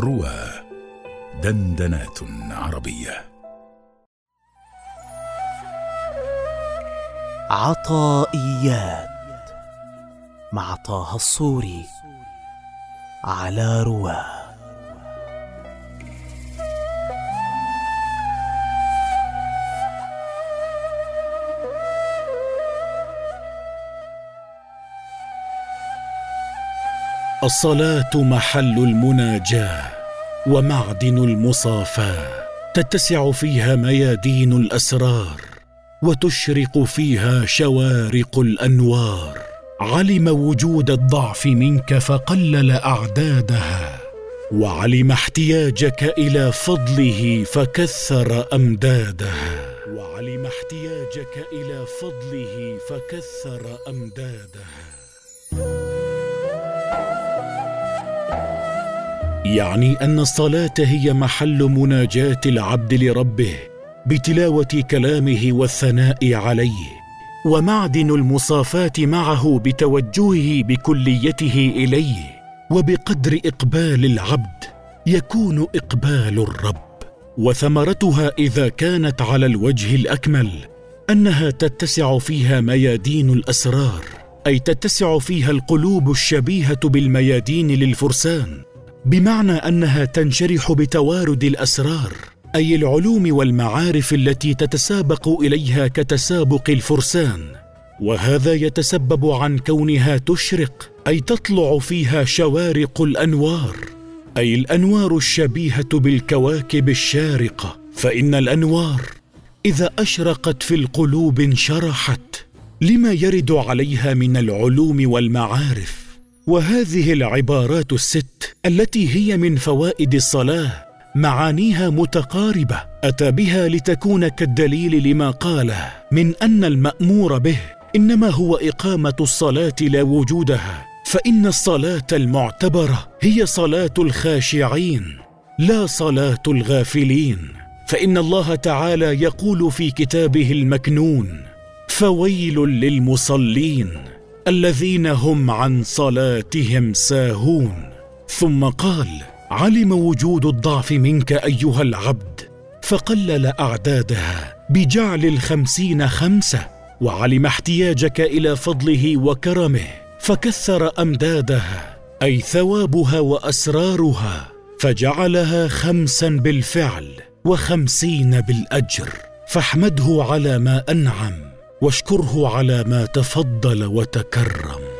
روى دندنات عربية. عطائيات مع طه الصوري على رواه. الصلاة محل المناجاة ومعدن المصافاة تتسع فيها ميادين الأسرار وتشرق فيها شوارق الأنوار. علم وجود الضعف منك فقلل أعدادها وعلم احتياجك إلى فضله فكثر أمدادها. وعلم احتياجك إلى فضله فكثر أمدادها. يعني أن الصلاة هي محل مناجاة العبد لربه بتلاوة كلامه والثناء عليه ومعدن المصافاة معه بتوجهه بكليته إليه وبقدر إقبال العبد يكون إقبال الرب. وثمرتها إذا كانت على الوجه الأكمل أنها تتسع فيها ميادين الأسرار أي تتسع فيها القلوب الشبيهة بالميادين للفرسان. بمعنى أنها تنشرح بتوارد الأسرار أي العلوم والمعارف التي تتسابق إليها كتسابق الفرسان. وهذا يتسبب عن كونها تشرق أي تطلع فيها شوارق الأنوار. أي الأنوار الشبيهة بالكواكب الشارقة فإن الأنوار إذا أشرقت في القلوب انشرحت. لما يرد عليها من العلوم والمعارف؟ وهذه العبارات الست التي هي من فوائد الصلاة معانيها متقاربة أتى بها لتكون كالدليل لما قاله من أن المأمور به إنما هو إقامة الصلاة لا وجودها فإن الصلاة المعتبرة هي صلاة الخاشعين لا صلاة الغافلين فإن الله تعالى يقول في كتابه المكنون فويل للمصلين الذين هم عن صلاتهم ساهون. ثم قال علم وجود الضعف منك أيها العبد فقلل أعدادها بجعل الخمسين خمسة وعلم احتياجك إلى فضله وكرمه فكثر أمدادها أي ثوابها وأسرارها فجعلها خمسا بالفعل وخمسين بالأجر فاحمده على ما أنعم. واشكره على ما تفضل وتكرم.